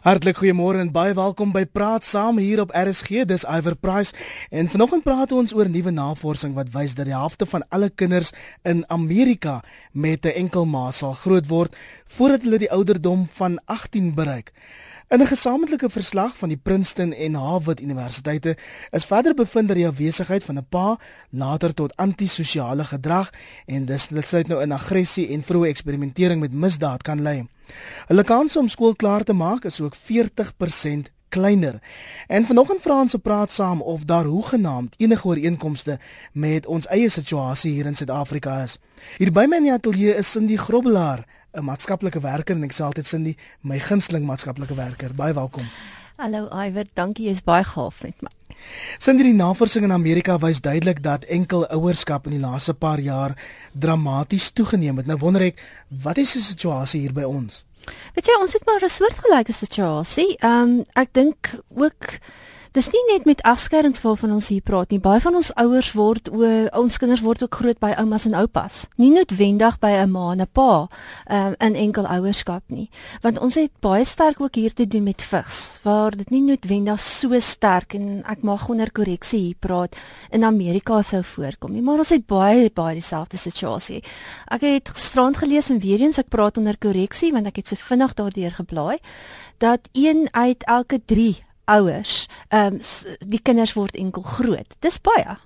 Hartlik goeiemôre en baie welkom by Praat Saam hier op RSG. Dis Iver Price en vanoggend praat ons oor nuwe navorsing wat wys dat die helfte van alle kinders in Amerika met 'n enkel ma sal groot word voordat hulle die ouderdom van 18 bereik. In 'n gesamentlike verslag van die Princeton en Harvard Universiteite is verder bevind dat die afwesigheid van 'n pa later tot antisosiale gedrag en dis dit sluit nou in aggressie en vroeë eksperimentering met misdaad kan lei. Hulle kans om skool klaar te maak is ook 40% kleiner. En vanoggend vra ons op praat saam of daar hoegenaamd enige ooreenkomste met ons eie situasie hier in Suid-Afrika is. Hier by my in die ateljee is Cindy Grobbelaar, 'n maatskaplike werker en ek sê altyd Cindy, my gunsteling maatskaplike werker. Baie welkom. Hallo Iwer, dankie jy's baie gaaf met my. Sindri die navorsing in Amerika wys duidelik dat enkel ouerskap in die laaste paar jaar dramaties toegeneem het. Nou wonder ek, wat is die situasie hier by ons? Weet jy, ons het maar 'n soortgelyke situasie. Ehm um, ek dink ook Dis nie net met afskerings waarvan ons hier praat nie. Baie van ons ouers word o, ons kinders word ook groot by oumas en oupas. Nie noodwendig by 'n ma en 'n pa um, in enkel ouerskap nie. Want ons het baie sterk ook hier te doen met vigs waar dit nie noodwendig so sterk en ek mag onder korreksie hier praat in Amerika sou voorkom nie, maar ons het baie baie dieselfde situasie. Ek het gisterand gelees en weer eens ek praat onder korreksie want ek het so vinnig daardeur geblaai dat 1 uit elke 3 ouers, ehm um, die kinders word enkel groot. Dis baie.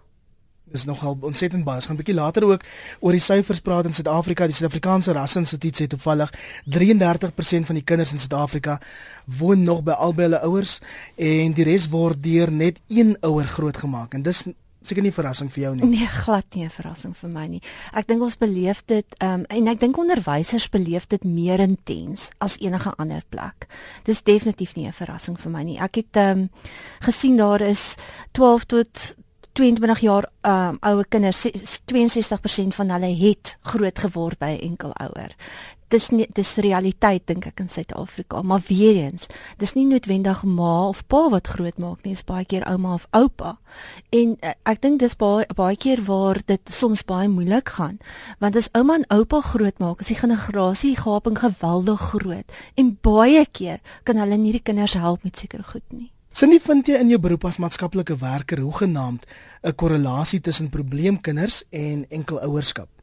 Dis nogal ontsettend baie. Ons gaan 'n bietjie later ook oor die syfers praat in Suid-Afrika. Die Suid-Afrikaanse Rasinstituut sê toevallig 33% van die kinders in Suid-Afrika woon nog by albei hulle ouers en die res word deur net een ouer grootgemaak. En dis seker nie verrassing vir jou nie. Nee, glad nie 'n verrassing vir my nie. Ek dink ons beleef dit um, en ek dink onderwysers beleef dit meer intens as enige ander plek. Dis definitief nie 'n verrassing vir my nie. Ek het um, gesien daar is 12 tot 22 jaar um, ouer kinders 62% van hulle het groot geword by 'n enkel ouer dis nie dis realiteit dink ek in Suid-Afrika. Maar weer eens dis nie noodwendig ma of pa wat groot maak nie dis baie keer ouma of oupa. En uh, ek dink dis baie baie keer waar dit soms baie moeilik gaan want as ouma en oupa groot maak is die generasie gaping geweldig groot. En baie keer kan hulle nie die kinders help met seker goed nie. Sien jy vind jy in jou beroep as maatskaplike werker hoe genaamd 'n korrelasie tussen probleemkinders en enkelouerskap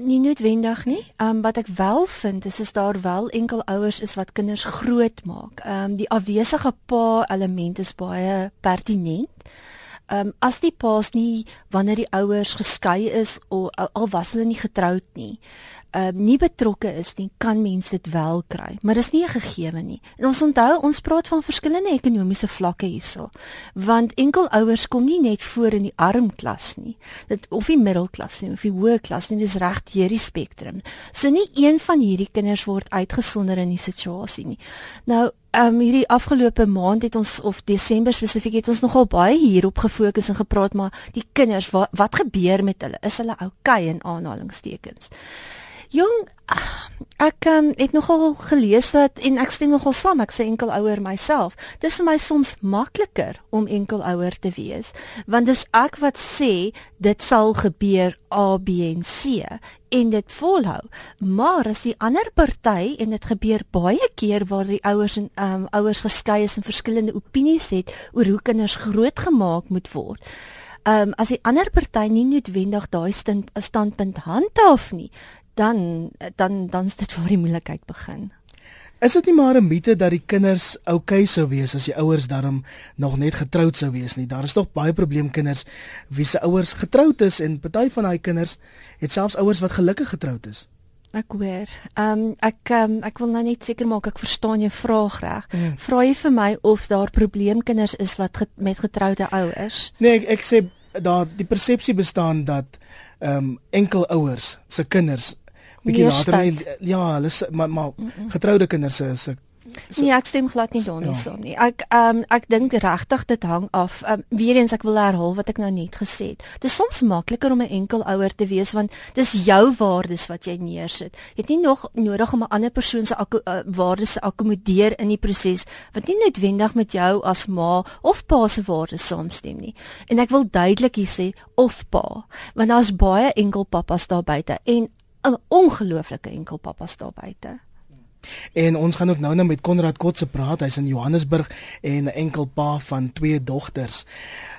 Nie noodwendig nie. Ehm um, wat ek wel vind is is daar wel enkel ouers is wat kinders groot maak. Ehm um, die afwesige pa element is baie pertinent. Ehm um, as die pa's nie wanneer die ouers geskei is of al, was hulle nie getroud nie uh, nie betrokke is nie, kan mense dit wel kry, maar dis nie 'n gegewe nie. En ons onthou, ons praat van verskillende ekonomiese vlakke hierso. Want enkel ouers kom nie net voor in die arm klas nie. Dit of die middelklas nie, of die hoë klas nie, dis reg deur die spektrum. So nie een van hierdie kinders word uitgesonder in die situasie nie. Nou Ehm um, hierdie afgelope maand het ons of Desember spesifiek het ons nogal baie hierop gefokus en gepraat maar die kinders wat wat gebeur met hulle is hulle oukei okay in aanhalingstekens. Jong, ek um, het nogal gelees dat en ek stem nogal saam, ek sê enkel ouer myself. Dis vir my soms makliker om enkel ouer te wees, want dis ek wat sê dit sal gebeur A B en C en dit volhou. Maar as die ander party en dit gebeur baie keer waar die ouers en um, ouers geskei is en verskillende opinies het oor hoe kinders grootgemaak moet word. Ehm um, as die ander party nie noodwendig daai stand, standpunt handhaaf nie, dan dan dan is dit waar die moeilikheid begin. Is dit nie maar 'n mite dat die kinders oukei okay sou wees as die ouers daarom nog net getroud sou wees nie? Daar is tog baie probleemkinders wie se ouers getroud is en party van daai kinders het selfs ouers wat gelukkig getroud is. Ek hoor. Ehm um, ek um, ek wil nou net seker maak ek verstaan jou vraag reg. Hmm. Vra jy vir my of daar probleemkinders is wat get, met getroude ouers? Nee, ek, ek sê daar die persepsie bestaan dat ehm um, enkel ouers se kinders bietjie later nie, ja, hulle maar maar getroude kinders is ek So, nee, ek stem glad nie daarmee ja. saam nie. Ek ehm um, ek dink regtig dit hang af. Ehm um, weer eens ek wil herhaal wat ek nou net gesê het. Dit is soms makliker om 'n enkel ouer te wees want dis jou waardes wat jy neersit. Jy het nie nog nodig om 'n ander persoon se uh, waardes te akkommodeer in die proses wat nie noodwendig met jou as ma of pa se waardes saamstem nie. En ek wil duidelik hier sê of pa, want daar's baie enkel pappas daar buite en 'n ongelooflike enkel pappas daar buite. En ons gaan ook nou nou met Konrad Kotse praat. Hy's in Johannesburg en 'n enkel pa van twee dogters.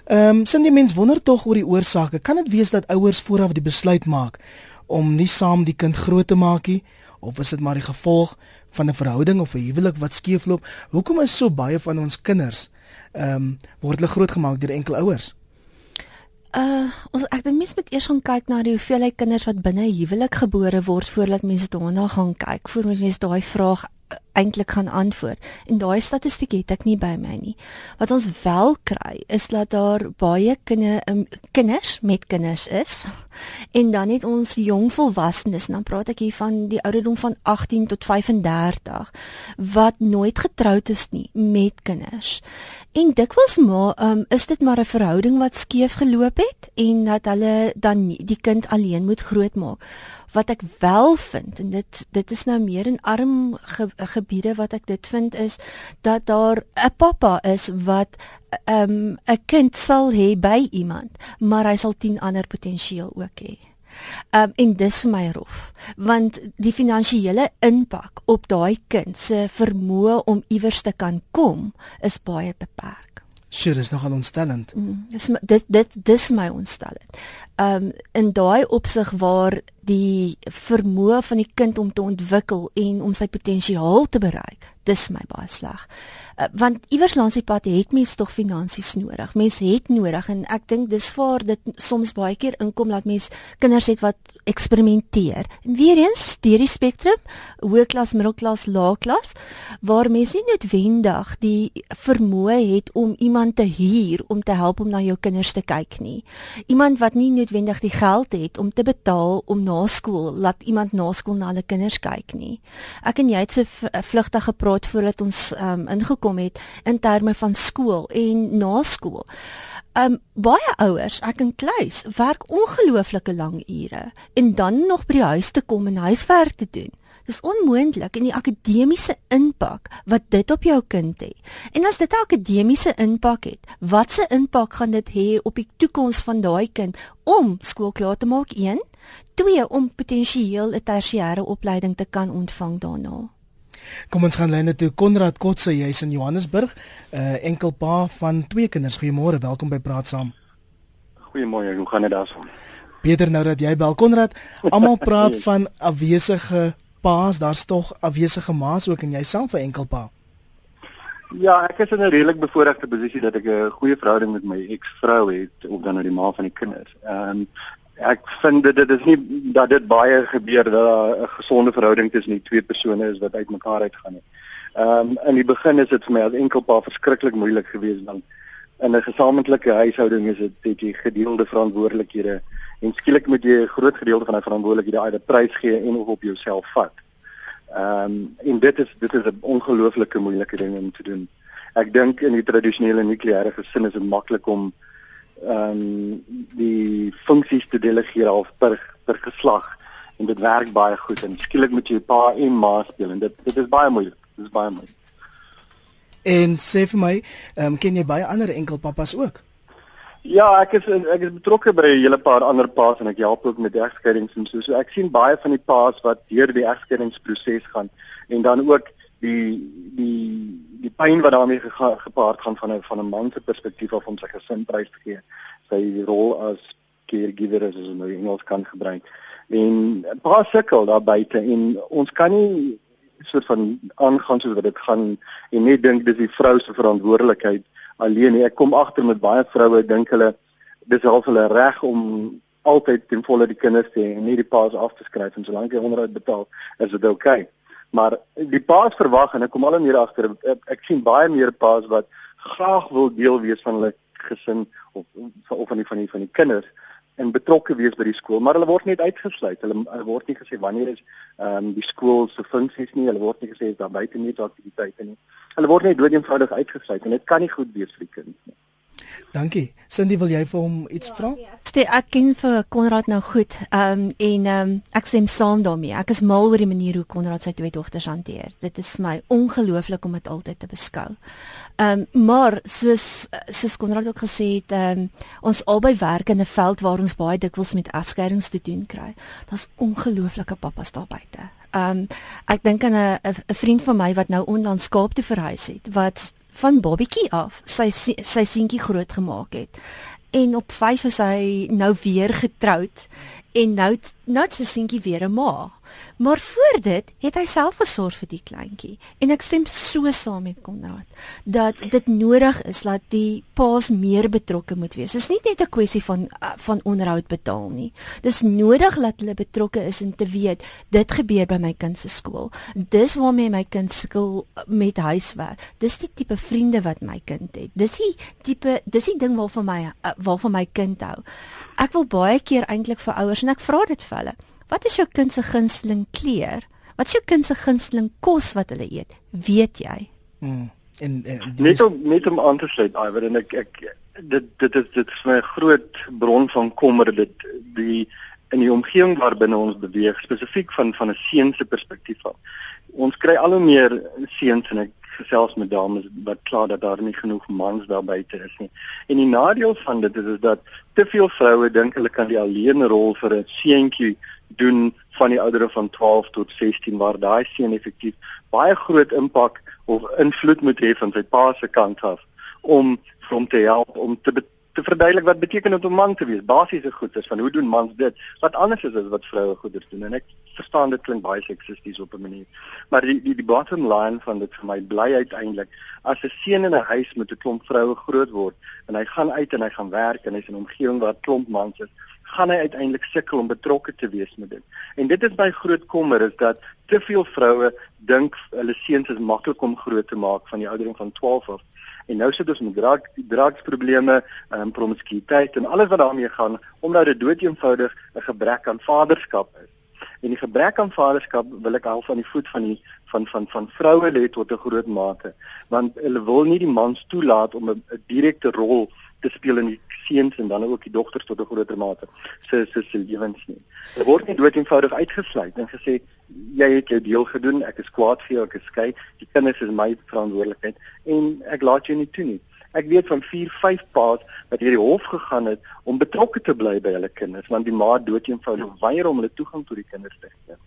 Ehm um, sien die mens wonder tog oor die oorsake. Kan dit wees dat ouers vooraf die besluit maak om nie saam die kind groot te maak nie of is dit maar die gevolg van 'n verhouding of 'n huwelik wat skeefloop? Hoekom is so baie van ons kinders ehm um, word hulle grootgemaak deur enkel ouers? Uh, ons ek dink mense moet eers gaan kyk na die hoeveelheid kinders wat binne huwelik gebore word voordat mense daarna gaan kyk. Voordat mense daai vraag eintlik gaan antwoord. En daai statistiek het ek nie by my nie. Wat ons wel kry is dat daar baie kinde, um, kinders met kinders is. En dan het ons jong volwassenes, dan praat ek hier van die ouderdom van 18 tot 35 wat nooit getroud is nie met kinders. En dikwels maar um, is dit maar 'n verhouding wat skeef geloop het en dat hulle dan die kind alleen moet grootmaak wat ek wel vind en dit dit is nou meer in arm ge, gebiede wat ek dit vind is dat daar 'n pappa is wat 'n um, 'n kind sal hê by iemand, maar hy sal 10 ander potensieel ook hê. Um, en dis vir my rof want die finansiële impak op daai kind se vermoë om iewers te kan kom is baie beperk. Sure, dis nogal ontstellend. Mm, dis dit dit dis my ontstellend. Um in daai opsig waar die vermoë van die kind om te ontwikkel en om sy potensiaal te bereik, dis my baie sleg. Uh, want iewers langs die pad het mens tog finansies nodig. Mens het nodig en ek dink dis waar dit soms baie keer inkom dat mens kinders het wat eksperimenteer. En weer eens deur die spektrum, hoërklas, middelklas, laagklas, waar mens nie noodwendig die vermoë het om iemand te huur om te help om na jou kinders te kyk nie. Iemand wat nie noodwendig die geld het om te betaal om na skool laat iemand na skool na hulle kinders kyk nie. Ek en jy het so vlugtig gepraat voordat ons um, ingekom het in terme van skool en na skool. Um baie ouers, ek en Kluis, werk ongelooflike lang ure en dan nog by die huis te kom en huiswerk te doen. Dis onmoontlik in die akademiese impak wat dit op jou kind het. En as dit 'n akademiese impak het, watse impak gaan dit hê op die toekoms van daai kind om skool klaar te maak? 1, 2 om potensieel 'n tersiêre opleiding te kan ontvang daarna. Kom ons gaan lyn toe Konrad Kotse, jy's in Johannesburg, 'n uh, eh, enkel pa van twee kinders. Goeiemôre, welkom by Praat Saam. Goeiemôre, hoe gaan dit daarson? Peter, nou dat jy bel Konrad, almal praat van afwesige paas, daar's tog afwesige ma's ook en jy self 'n enkel pa. Ja, ek is in 'n redelik bevoordeelde posisie dat ek 'n goeie verhouding met my eksvrou het, ook dan nou die ma van die kinders. Ehm um, ek vind dit dit is nie dat dit baie gebeur dat daar 'n gesonde verhouding tussen die twee persone is wat uitmekaar uitgaan nie. Ehm um, in die begin is dit vir my as enkel pa verskriklik moeilik geweest dan in 'n gesamentlike huishouding is dit het jy gedeelde verantwoordelikhede en skielik moet jy 'n groot gedeelte van daai verantwoordelikhede uit 'n prys gee en ook op jouself vat. Ehm um, en dit is dit is 'n ongelooflike moeilike ding om te doen. Ek dink in die tradisionele nukleêre gesin is dit maklik om ehm um, die funksies te delegeer of per per geslag en dit werk baie goed en skielik moet jy pa en ma speel en dit dit is baie moeilik. Dit is baie moeilik. En sê vir my, ehm um, ken jy baie ander enkelpapas ook? Ja, ek is ek is betrokke by 'n hele paar ander paas en ek help ook met egskeidings en so. So ek sien baie van die paas wat deur die egskeidingsproses gaan en dan ook die die die pyn wat daarmee ge gepaard gaan van 'n van 'n man se perspektief af om sy gesin prys te gee. Sy rol as caregiver as ons nou Engels kan gebruik. En paas sukkel daar buite en ons kan nie soort van aangaan soos wat dit gaan en net dink dis die vrou se verantwoordelikheid alleen. Ek kom agter met baie vroue dink hulle dis half hulle reg om altyd ten volle die kinders te hê en nie die paas af te skryf en solank jy onderhoud betaal, is dit oukei. Okay. Maar die paas verwag en ek kom al meer agter ek, ek sien baie meer paas wat graag wil deel wees van hulle gesin of of van die van die van die kinders en betrokke wees by die skool, maar hulle word net uitgesluit. Hulle, hulle word nie gesê wanneer is ehm um, die skool se funksies nie. Hulle word nie gesê is daar buite nie aktiwiteite nie. Hulle word net dood eenvoudig uitgesluit en dit kan nie goed wees vir die kind nie. Dankie. Cindy, wil jy vir hom iets ja, vra? Ja, ek ken vir Konrad nou goed. Ehm um, en ehm um, ek stem saam daarmee. Ek is mal oor die manier hoe Konrad sy twee dogters hanteer. Dit is my ongelooflik om dit altyd te beskou. Ehm um, maar soos soos Konrad ook gesê het, ehm um, ons albei werk in 'n veld waar ons baie dikwels met afskeidings te doen kry. Daar's ongelooflike pappas daar buite. Ehm um, ek dink aan 'n 'n vriend van my wat nou onlangs Kaap toe verhuis het wat van Bobbietjie af sy sy seentjie groot gemaak het. En op 5 is hy nou weer getroud en nou nou sy seentjie weer 'n ma. Maar voor dit het hy self gesorg vir die kleintjie en ek stem so saam met Konrad dat dit nodig is dat die paas meer betrokke moet wees. Dit is nie net 'n kwessie van uh, van onderhoud betaal nie. Dis nodig dat hulle betrokke is en te weet dit gebeur by my kind se skool. Dis waarmee my kind sukkel met huiswerk. Dis die tipe vriende wat my kind het. Dis die tipe dis die ding waarvan my uh, waarvan my kind hou. Ek wil baie keer eintlik vir ouers en ek vra dit vir hulle. Wat is jou kind se gunsteling kleur? Wat is jou kind se gunsteling kos wat hulle eet? Weet jy? Mm. En, en net om net om aan te sluit, Iver en ek ek dit dit is dit is my groot bron van kommer dit die in die omgewing waarbinne ons beweeg spesifiek van van 'n seun se perspektief af. Ons kry al hoe meer seuns en ek gesels met dames wat kla dat daar nie genoeg mans daar buite is nie. En die nadeel van dit is, is dat te veel vroue dink hulle kan die alleene rol vir 'n seentjie doen van die ouderdom van 12 tot 16 waar daai seun effektief baie groot impak of invloed moet hê van sy pa se kant af om hom te help om te te verduidelik wat beteken dit om man te wees. Basiese goeders van hoe doen mans dit? Wat anders is as wat vroue goeders doen. En ek verstaan dit klink baie seksisties op 'n manier maar die die die bottom line van dit vir my bly uiteindelik as 'n seun in 'n huis met 'n klomp vroue groot word en hy gaan uit en hy gaan werk en hy's in 'n omgewing waar klomp mans is gaan hy uiteindelik sukkel om betrokke te wees met dit. En dit is my groot kommer is dat te veel vroue dink hulle seuns is maklik om groot te maak van die ouderdom van 12 af. En nou sit ons met drug drugsprobleme, ehm um, promiskuïteit en alles wat daarmee gaan omdat dit doeteenvoudig 'n gebrek aan vaderskap is. En die gebrek aan vaderskap wil ek al van die voet van die van van van vroue lê tot 'n groot mate, want hulle wil nie die mans toelaat om 'n direkte rol te speel in die seuns en dan ook die dogters tot 'n groter mate se se se lewens nie. Hulle word nie dood eenvoudig uitgesluit en gesê jy het jou deel gedoen, ek is kwaad vir jou, ek is skei, die kinders is my verantwoordelikheid en ek laat jou nie toe nie. Ek weet van 4, 5 paas wat hierdie hof gegaan het om betrokke te bly by hulle kinders want die ma dood eenvoudig weier om hulle toegang tot die kinders te gee.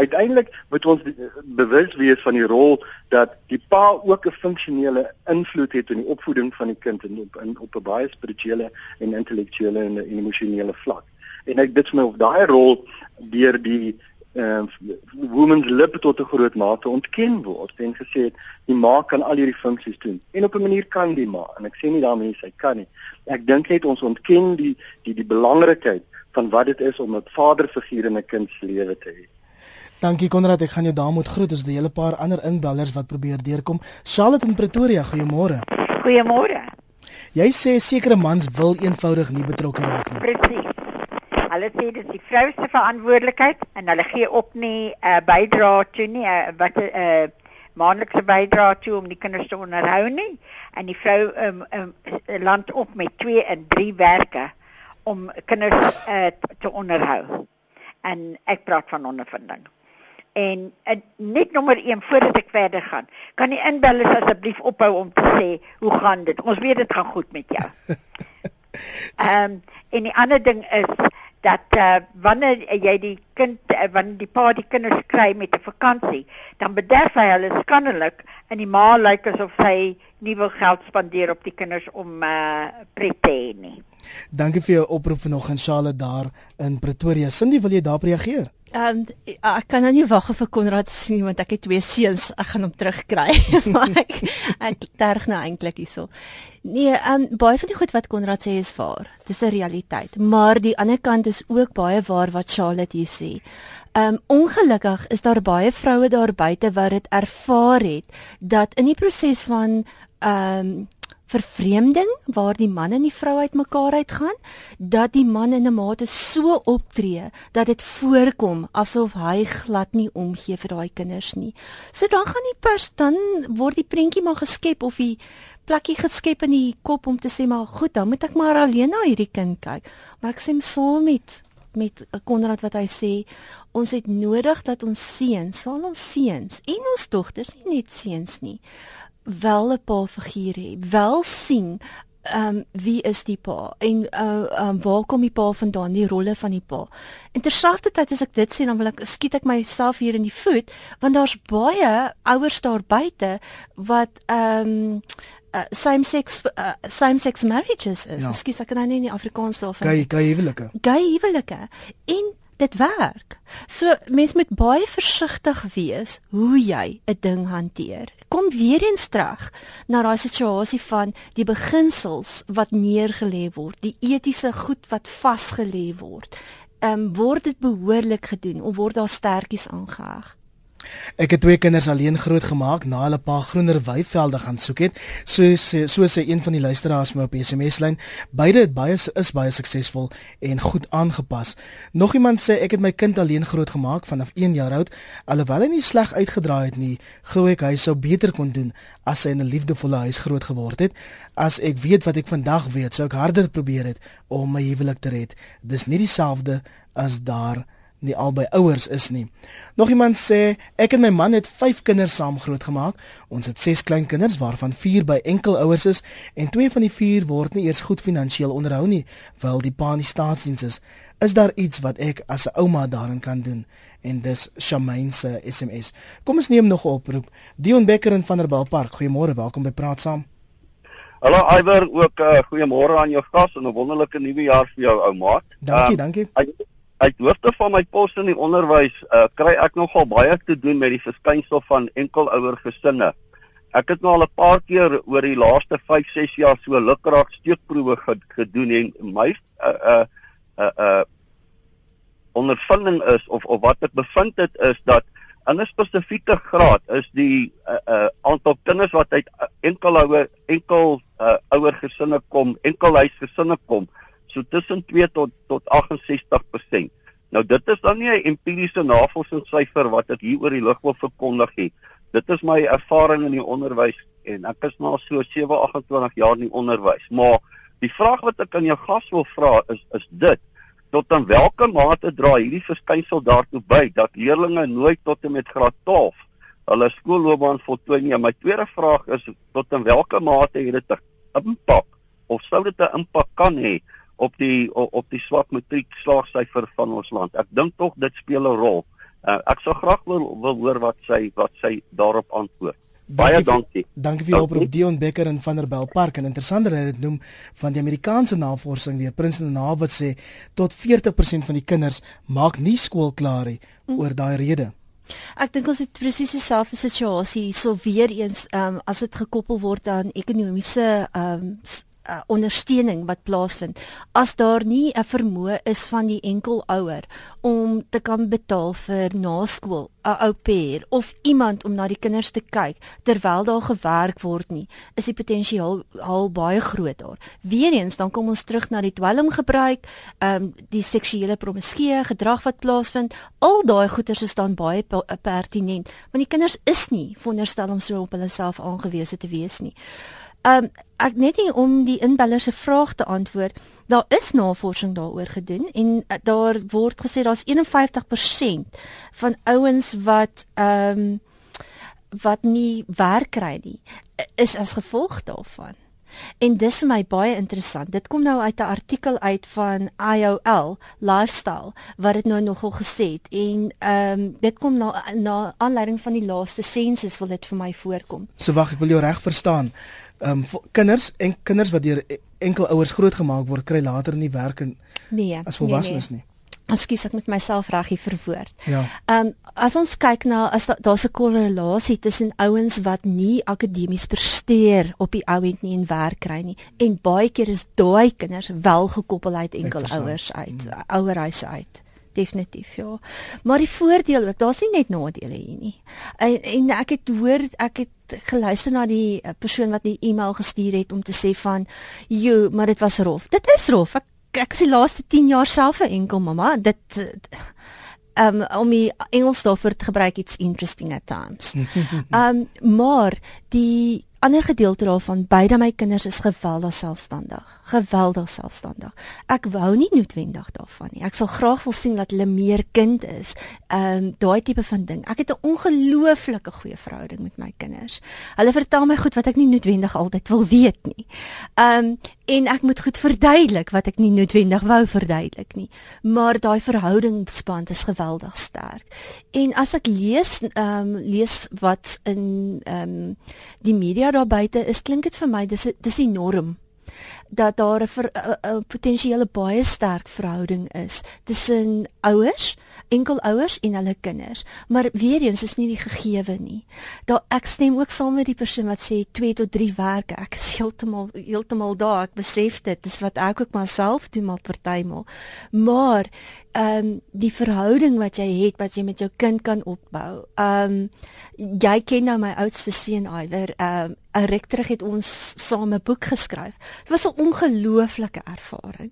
Uiteindelik moet ons bewus wees van die rol dat die pa ook 'n funksionele invloed het in die opvoeding van die kind en op in, op 'n baie spirituele en intellektuele en, en emosionele vlak. En ek dit vir my of daai rol deur die ehm uh, women's lip tot 'n groot mate ontken word en gesê het die ma kan al hierdie funksies doen en op 'n manier kan die ma en ek sê nie daarmee sy kan nie ek dink net ons ontken die die die belangrikheid van wat dit is om 'n vaderfiguur in 'n kind se lewe te hê Dankie Konrad, ek gaan jou daar moet groet. Ons het 'n hele paar ander inbellers wat probeer deurkom. Charlotte in Pretoria, goeiemôre. Goeiemôre. Jy sê sekere mans wil eenvoudig nie betrokke raak nie. Presies. Hulle sê dit is die vrou se verantwoordelikheid en hulle gee op nie 'n uh, bydra toe nie, uh, wat 'n uh, maandelikse bydra toe om die kinders te onderhou nie. En die vrou um, um, land op met 2 en 3 werke om kinders uh, te onderhou. En ek praat van ondervinding. En, en net nommer 1 voordat ek verder gaan, kan die inbellers asseblief ophou om te sê hoe gaan dit? Ons weet dit gaan goed met jou. Ehm um, en die ander ding is dat uh, wanneer jy die kind uh, wanneer die pa die kinders kry met 'n vakansie, dan bederf hy hulle skandelik en die ma lyk asof sy nie wil geld spandeer op die kinders om uh, pret te hê nie. Dankie vir jou oproep vanoggend Charlotte daar in Pretoria. Cindy, wil jy daarop reageer? Ehm um, ek kan nou nie wag vir Konrad sien want ek het twee seuns, ek gaan hom terugkry. maar ek ek terg nou eintlik hierso. Nee, ehm um, baie van die goed wat Konrad sê is waar. Dis 'n realiteit. Maar die ander kant is ook baie waar wat Charlotte hier sê. Ehm um, ongelukkig is daar baie vroue daar buite wat dit ervaar het dat in die proses van ehm um, vervreemding waar die man en die vrou uitmekaar uitgaan dat die man in 'n mate so optree dat dit voorkom asof hy glad nie omgee vir daai kinders nie. So dan gaan die pers dan word die prentjie maar geskep of die plekkie geskep in die kop om te sê maar goed, dan moet ek maar alleen na hierdie kind kyk. Maar ek sê saam met met Konrad wat hy sê ons het nodig dat ons seuns, al ons seuns en ons dogters nie net seuns nie, wel 'n pa figuur hê, wel sien ehm um, wie is die pa en uh um, waar kom die pa vandaan die rolle van die pa. En terselfdertyd as ek dit sê dan wil ek skiet ek myself hier in die voet want daar's baie ouers daar buite wat ehm um, uh, same sex uh, same sex marriages is. Ja. Ekskuus, ek kan nou nie in die Afrikaans daarvan. Gay gay huwelike. Gay huwelike. En dit werk. So mens moet baie versigtig wees hoe jy 'n ding hanteer. Kom weer eens terug na daai situasie van die beginsels wat neergelê word, die etiese goed wat vasgelê word. Ehm um, word dit behoorlik gedoen of word daar sterkies aangeheg? Ek het twee kinders alleen grootgemaak na hulle pa groener weivelde gaan soek het. Soos soos sê een van die luisteraars my op SMS lyn, beide het baie is baie suksesvol en goed aangepas. Nog iemand sê ek het my kind alleen grootgemaak vanaf 1 jaar oud, alhoewel hy nie sleg uitgedraai het nie, gou ek hy sou beter kon doen as hy in 'n liefdevolle huis groot geword het. As ek weet wat ek vandag weet, sou ek harder probeer het om my huwelik te red. Dis nie dieselfde as daar nie albei ouers is nie. Nog iemand sê ek en my man het 5 kinders saam grootgemaak. Ons het 6 klein kinders waarvan 4 by enkelouers is en 2 van die 4 word nie eers goed finansiëel onderhou nie, wel die pa in die staatsdiens is. Is daar iets wat ek as 'n ouma daarin kan doen? En dis Shamaine se SMS. Kom ons neem nog 'n oproep. Dion Becker in Vanderbijlpark. Goeiemôre, welkom by Praat Saam. Hallo Iwer, ook uh, goeiemôre aan jou gas en 'n wonderlike nuwe jaar vir jou ou maat. Dankie, um, dankie uit hoofde van my pos in die onderwys uh, kry ek nogal baie te doen met die verskynsel van enkelouer gesinne. Ek het nou al 'n paar keer oor die laaste 5, 6 jaar so lukraak steekproewe gedoen en my uh uh uh, uh ondervinding is of of wat ek bevind het is dat in 'n spesifieke graad is die uh, uh aantal kinders wat uit enkelouer enkel uh ouer gesinne kom, enkelhuisgesinne kom, so tussen 2 tot tot 68%. Nou dit is dan nie 'n empiriese navorsingssyfer wat ek hier oor die lug wil verkondig nie. Dit is my ervaring in die onderwys en ek is nou so 7, 28 jaar in die onderwys. Maar die vraag wat ek aan jou gas wil vra is is dit tot in watter mate dra hierdie verskynsel daartoe by dat leerders nooit tot en met graad 12 hulle skoolloopbaan voltooi nie. My tweede vraag is tot in watter mate het dit 'n impak of sou dit 'n impak kan hê op die op die swak matriek slaagsyfer van ons land. Ek dink tog dit speel 'n rol. Uh, ek sou graag wil wil hoor wat sy wat sy daarop antwoord. Baie dankie. Dankie vir jou oproep Dion Becker in Vanderbijlpark en interessanter dat dit noem van die Amerikaanse navorsing deur Princeton Harvard sê tot 40% van die kinders maak nie skool klaar nie mm. oor daai rede. Ek dink ons het presies dieselfde situasie so weer eens um, as dit gekoppel word aan ekonomiese um, uh, ondersteuning wat plaasvind as daar nie 'n vermoë is van die enkelouer om te kan betaal vir naskool 'n ou pair of iemand om na die kinders te kyk terwyl daar gewerk word nie is die potensiaal al baie groot daar. Weereens dan kom ons terug na die dwelmgebruik, um, die seksuele promiskuïteit gedrag wat plaasvind. Al daai goeters is dan baie pertinent want die kinders is nie veronderstel om so op hulle self aangewese te wees nie. Ehm um, ek net nie om die inbeller se vraag te antwoord. Daar is navorsing daaroor gedoen en uh, daar word gesê daar's 51% van ouens wat ehm um, wat nie werk kry nie is as gevolg daarvan. En dis vir my baie interessant. Dit kom nou uit 'n artikel uit van IOL Lifestyle wat dit nou nogal gesê het en ehm um, dit kom na na aanleiding van die laaste sensus wil dit vir my voorkom. So wag, ek wil jou reg verstaan ehm um, kinders en kinders wat deur enkel ouers grootgemaak word kry later nie werk in nee, as volwassenes nee, nee. nie. Ekskuus ek met myself reg hier verwoord. Ja. Ehm um, as ons kyk na as daar's da 'n korrelasie tussen ouens wat nie akademies presteer op die ou end nie en werk kry nie en baie keer is daai kinders wel gekoppel uit enkel ouers uit, mm. ouerhuise uit. Definitief ja. Maar die voordeel ook, daar's nie net nadele hier nie. En, en ek het hoor ek het geluister na die eh, persoon wat die e-mail gestuur het om te sê van, "Jo, maar dit was rof." Dit is rof. Ek ek sien laaste 10 jaar self 'n enkel mamma. Dit um om die Engels daarvoor te gebruik it's interesting at times. um maar die ander gedeelte daarvan beide my kinders is geweldig selfstandig. Geweldig selfstandig. Ek wou nie noodwendig daarvan nie. Ek sal graag wil sien dat hulle meer kind is. Um daai tipe van ding. Ek het 'n ongelooflike goeie verhouding met my kinders. Hulle vertel my goed wat ek nie noodwendig altyd wil weet nie. Um en ek moet goed verduidelik wat ek nie noodwendig wou verduidelik nie. Maar daai verhoudingsband is geweldig sterk. En as ek lees um lees wat in um die media daar buite is, klink dit vir my dis dis enorm dat daar 'n potensiële baie sterk verhouding is tussen ouers, enkelouers en hulle kinders. Maar weer eens is nie die gegewe nie. Daar ek stem ook saam met die persoon wat sê 2 tot 3 werke. Ek is heeltemal heeltemal daar. Ek besef dit. Dis wat ek ook myself doen maar partymal. Maar ehm um, die verhouding wat jy het wat jy met jou kind kan opbou. Ehm um, jy ken nou my oudste seun Iwer. Ehm um, 'n ruk terug het ons saam 'n boek geskryf. Dit was 'n ongelooflike ervaring.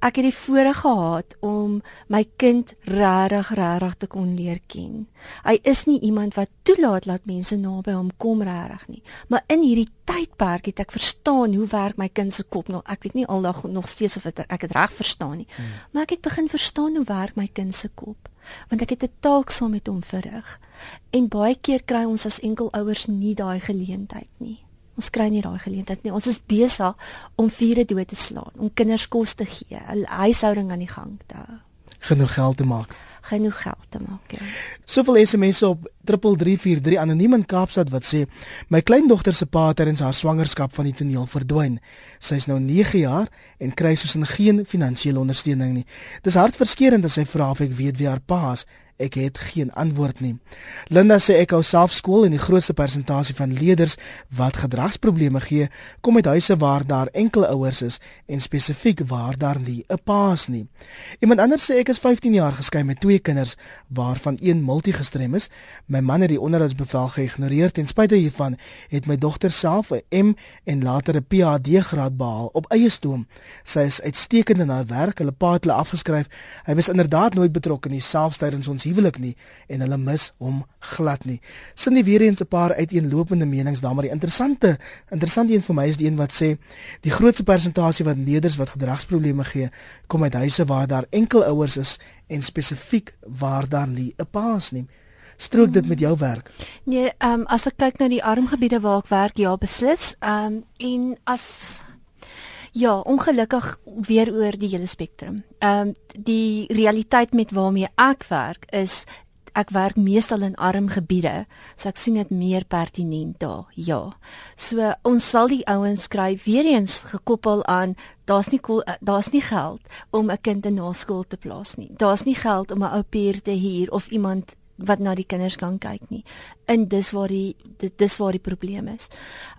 Ek het die voorreg gehad om my kind regtig regtig te kon leer ken. Hy is nie iemand wat toelaat dat mense naby hom kom regtig nie, maar in hierdie tydperk het ek verstaan hoe werk my kind se kop nog. Ek weet nie aldag nog steeds of het, ek dit reg verstaan nie, hmm. maar ek het begin verstaan hoe werk my kind se kop want ek het 'n taak saam met hom verrig. En baie keer kry ons as enkelouers nie daai geleentheid nie. Ons kry nie daai geleentheid nie. Ons is besig om vure dood te slaan, om kinders kos te gee, 'n huishouding aan die gang te hou. Genoeg geld te maak. Genoeg geld te maak. Ja. Soveel SMS'e op 3343 anoniem in Kaapstad wat sê my kleindogter se pa terwyl haar swangerskap van die toneel verdwyn. Sy is nou 9 jaar en kry soos in geen finansiële ondersteuning nie. Dis hartverskeurende as sy vra of ek weet wie haar pa is Ek het geen antwoord nie. Linda sê ek hou self skool en die grootste persentasie van leerders wat gedragsprobleme gee, kom uit huise waar daar enkele ouers is en spesifiek waar daar nie 'n pa is nie. Iemand anders sê ek is 15 jaar geskei met twee kinders waarvan een multigestrem is. My man het die onderhoudsbevel geïgnoreer ten spyte hiervan het my dogter self 'n M en later 'n PhD graad behaal op eie stoom. Sy is uitstekend in haar werk. Hulle pa het hulle afgeskryf. Hy was inderdaad nooit betrokke nie selfs tydens ons huwelik nie en hulle mis hom glad nie. Sin nie weer eens 'n paar uiteenlopende menings daar maar die interessante interessante een vir my is die een wat sê die grootste persentasie wat neders wat gedragsprobleme gee kom uit huise waar daar enkel ouers is en spesifiek waar daar nie 'n pa is nie. Strook dit met jou werk? Nee, ehm um, as ek kyk na die armgebiede waar ek werk, ja, beslis. Ehm um, en as Ja, ongelukkig weer oor die hele spektrum. Ehm um, die realiteit met waarmee ek werk is ek werk meestal in arm gebiede, so ek sien dit meer pertinent daar. Ja. So ons sal die ouens skryf weer eens gekoppel aan daar's nie daar's nie geld om 'n kind in naskool te plaas nie. Daar's nie geld om 'n ou pier te huur of iemand wat na die kinders kan kyk nie. En dis waar die dis waar die probleem is.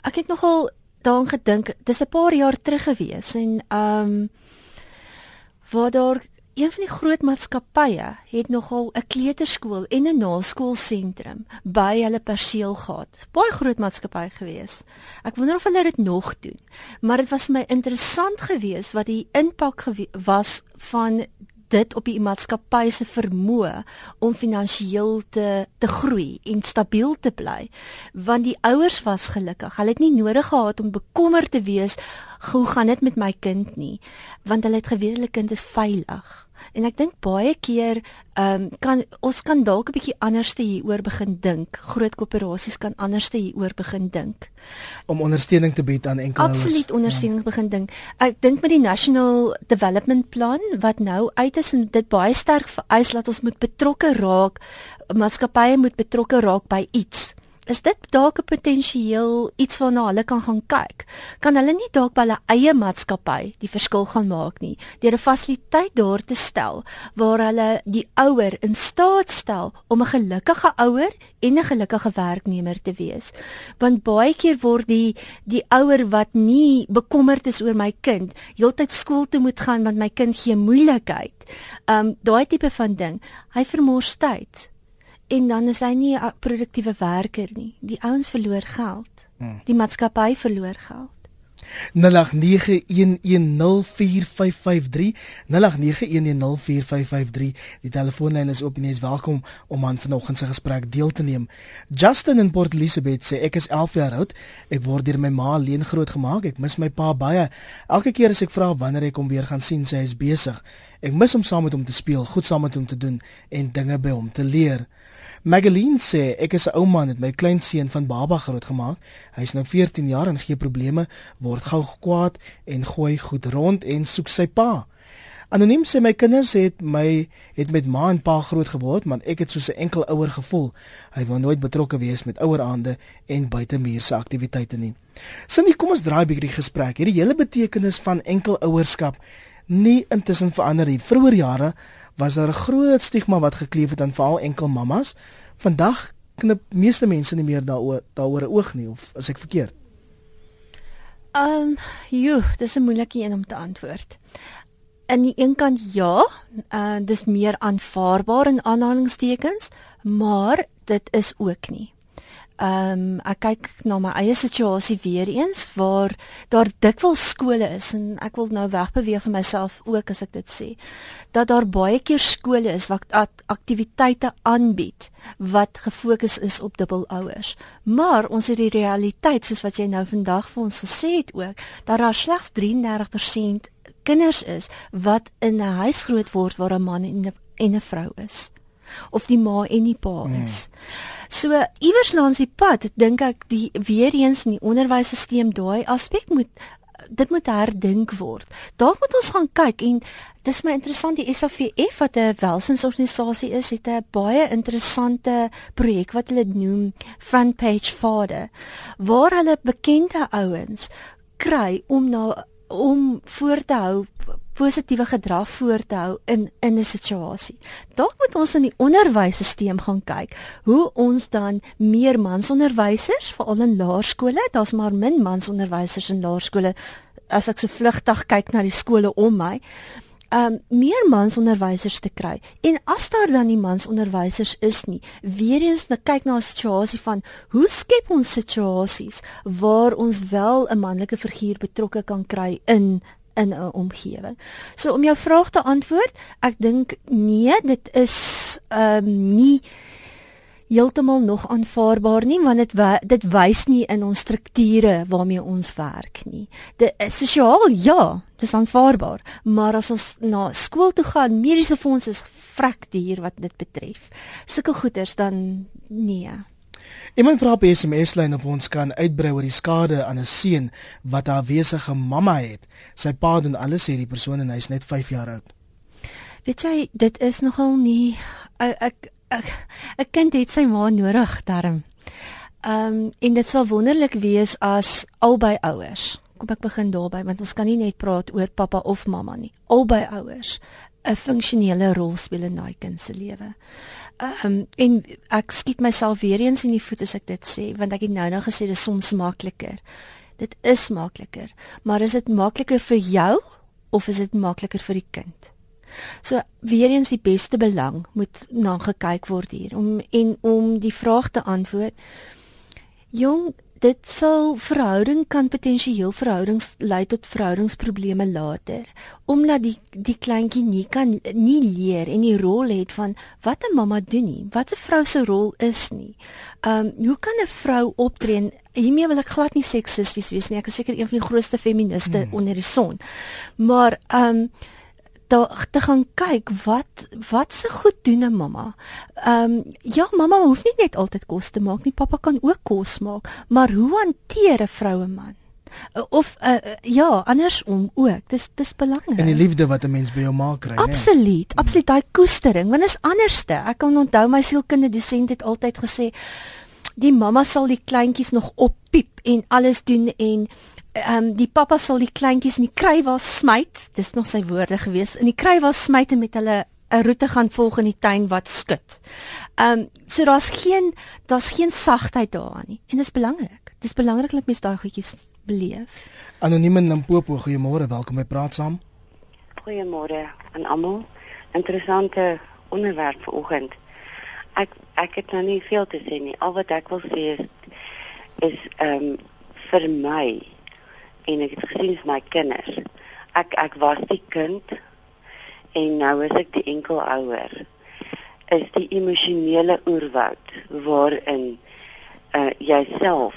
Ek het nogal daaraan gedink. Dis 'n paar jaar terug gewees en ehm um, waar daar een van die groot maatskappye het nogal 'n kleuterskool en 'n naskoolsentrum by hulle perseel gehad. Baie groot maatskappy gewees. Ek wonder of hulle dit nog doen. Maar dit was vir my interessant geweest wat die impak was van dit op die maatskappy se vermoë om finansiëel te te groei en stabiel te bly want die ouers was gelukkig. Hulle het nie nodig gehad om bekommerd te wees hoe gaan dit met my kind nie? Want hulle het geweet hulle kind is veilig En ek dink baie keer ehm um, kan ons kan dalk 'n bietjie anders te hieroor begin dink. Groot koöperasies kan anders te hieroor begin dink. Om ondersteuning te bied aan enkele Absoluut ondersteuning ja. begin dink. Ek dink met die National Development Plan wat nou uit is en dit baie sterk vereis dat ons moet betrokke raak, maatskappye moet betrokke raak by iets is dit dalk 'n potensieel iets waarna hulle kan gaan kyk. Kan hulle nie dalk by hulle eie maatskappy die verskil gaan maak nie deur 'n fasiliteit daar te stel waar hulle die ouer in staat stel om 'n gelukkige ouer en 'n gelukkige werknemer te wees. Want baie keer word die die ouer wat nie bekommerd is oor my kind, heeltyd skool toe moet gaan want my kind gee moeilikheid Um daai tipe van ding. Hy vermors tyd. En dan is hy nie 'n produktiewe werker nie. Die ouens verloor geld. Hmm. Die maatskappy verloor geld. 0891104553 Die telefoonlyn is oop en jy is welkom om aan vanoggend se gesprek deel te neem. Justin in Port Elizabeth sê ek is 11 jaar oud. Ek word deur my ma alleen grootgemaak. Ek mis my pa baie. Elke keer as ek vra wanneer ek hom weer gaan sien, sê hy is besig. Ek mis hom saam met hom te speel, goed saam met hom te doen en dinge by hom te leer. Magaline sê ek is 'n ou man met my kleinseun van baba grootgemaak. Hy's nou 14 jaar en gee probleme, word gou kwaad en gooi goed rond en soek sy pa. Anoniem sê my kinders het my het met ma en pa groot geword, maar ek het soos 'n enkel ouer gevoel. Hy wou nooit betrokke wees met oueraande en buitemuurse aktiwiteite nie. Sien, kom ons draai 'n bietjie die gesprek. Hierdie hele betekenis van enkel ouerskap nie intussen verander nie. Vroeger jare was daar 'n groot stigma wat gekleef het aan veral enkel mammas. Vandag knip meeste mense nie meer daaroor daaroor 'n oog nie of as ek verkeerd. Ehm, um, joh, dis 'n moeilike een om te antwoord. Aan die een kant ja, uh dis meer aanvaarbaar in aanhalingstekens, maar dit is ook nie. Ehm um, ek kyk na my eie situasie weer eens waar daar dikwels skole is en ek wil nou wegbeweeg van myself ook as ek dit sê dat daar baie keer skole is wat aktiwiteite aanbied wat gefokus is op dubbelouers. Maar ons het die realiteit soos wat jy nou vandag vir ons gesê het ook dat daar slegs 33% kinders is wat in 'n huis groot word waar 'n man en 'n vrou is of die ma en die pa hmm. is. Hmm. So iewers langs die pad dink ek die weer eens in die onderwysstelsel daai aspek moet dit moet herdink word. Dalk moet ons gaan kyk en dis my interessant die SAVF wat 'n welsinsorganisasie is, het 'n baie interessante projek wat hulle noem Front Page Father waar hulle bekende ouens kry om na om voor te hou positiewe gedrag voor te hou in in 'n situasie. Dalk moet ons in die onderwysstelsel gaan kyk hoe ons dan meer mansonderwysers veral in laerskole, daar's maar min mansonderwysers in laerskole as ek so vlugtig kyk na die skole om my um meer mansonderwysers te kry. En as daar dan nie mansonderwysers is nie, weer eens net kyk na 'n situasie van hoe skep ons situasies waar ons wel 'n manlike figuur betrokke kan kry in in 'n omgewing. So om jou vraag te antwoord, ek dink nee, dit is ehm um, nie heeltemal nog aanvaarbaar nie want dit dit wys nie in ons strukture waarmee ons werk nie. Dit eh, sosiaal ja, dis aanvaarbaar, maar as ons na skool toe gaan, mediese fonds is vrek duur wat dit betref. Sulke goeders dan nee. Iemand vra op SMS lyn of ons kan uitbrei oor die skade aan 'n seun wat haar wesige mamma het. Sy pa doen alles sê die persoon en hy's net 5 jaar oud. Weet jy, dit is nogal nie ek 'n kind het sy ma nodig darm. Ehm um, en dit sal wonderlik wees as albei ouers. Kom ek begin daarby want ons kan nie net praat oor pappa of mamma nie. Albei ouers 'n funksionele rol speel in daai kind se lewe. Um, en ek skiet myself weer eens in die voet as ek dit sê want ek het nou nou gesê dit is soms makliker. Dit is makliker, maar is dit makliker vir jou of is dit makliker vir die kind? So weer eens die beste belang moet na gekyk word hier om en om die vraag te antwoord. Jong, dit sal verhouding kan potensieel verhoudings lei tot verhoudingsprobleme later omdat die die kleintjie nie kan nie leer en die rol het van wat 'n mamma doen nie, wat 'n vrou se rol is nie. Um hoe kan 'n vrou optree? Hiermee wil ek glad nie seksisties wees nie. Ek is seker een van die grootste feministe hmm. onder die son. Maar um daar te gaan kyk wat wat se goed doen 'n mamma. Ehm um, ja, mamma hoef nie net altyd kos te maak nie, pappa kan ook kos maak, maar hoe hanteer 'n vroue man? Of uh, ja, andersom ook. Dis dis belangrik. En die liefde wat 'n mens by jou ma kry, né? Absoluut, absoluut daai koestering, want is anderste. Ek kan onthou my sielkundige dosent het altyd gesê die mamma sal die kleintjies nog oppiep en alles doen en ehm um, die pappa sal die kleintjies in die krywas smyt. Dis nog sy woorde gewees. In die krywas smyt en met hulle 'n roete gaan volg in die tuin wat skud. Ehm um, so daar's geen daar's geen sagtheid daaraan nie. En dit is belangrik. Dit is belangrik dat mens daai goedjies beleef. Anoniem in Limpopo, goeiemôre. Welkom by Praat Saam. Goeiemôre aan almal. interessante onderwerp vanoggend. Ek ek het nou nie veel te sê nie. Al wat ek wil sê is is ehm um, vir my en ek het gesien vir my kinders. Ek ek was die kind en nou is ek die enkelouer. Is die emosionele oerwoud waarin uh jouself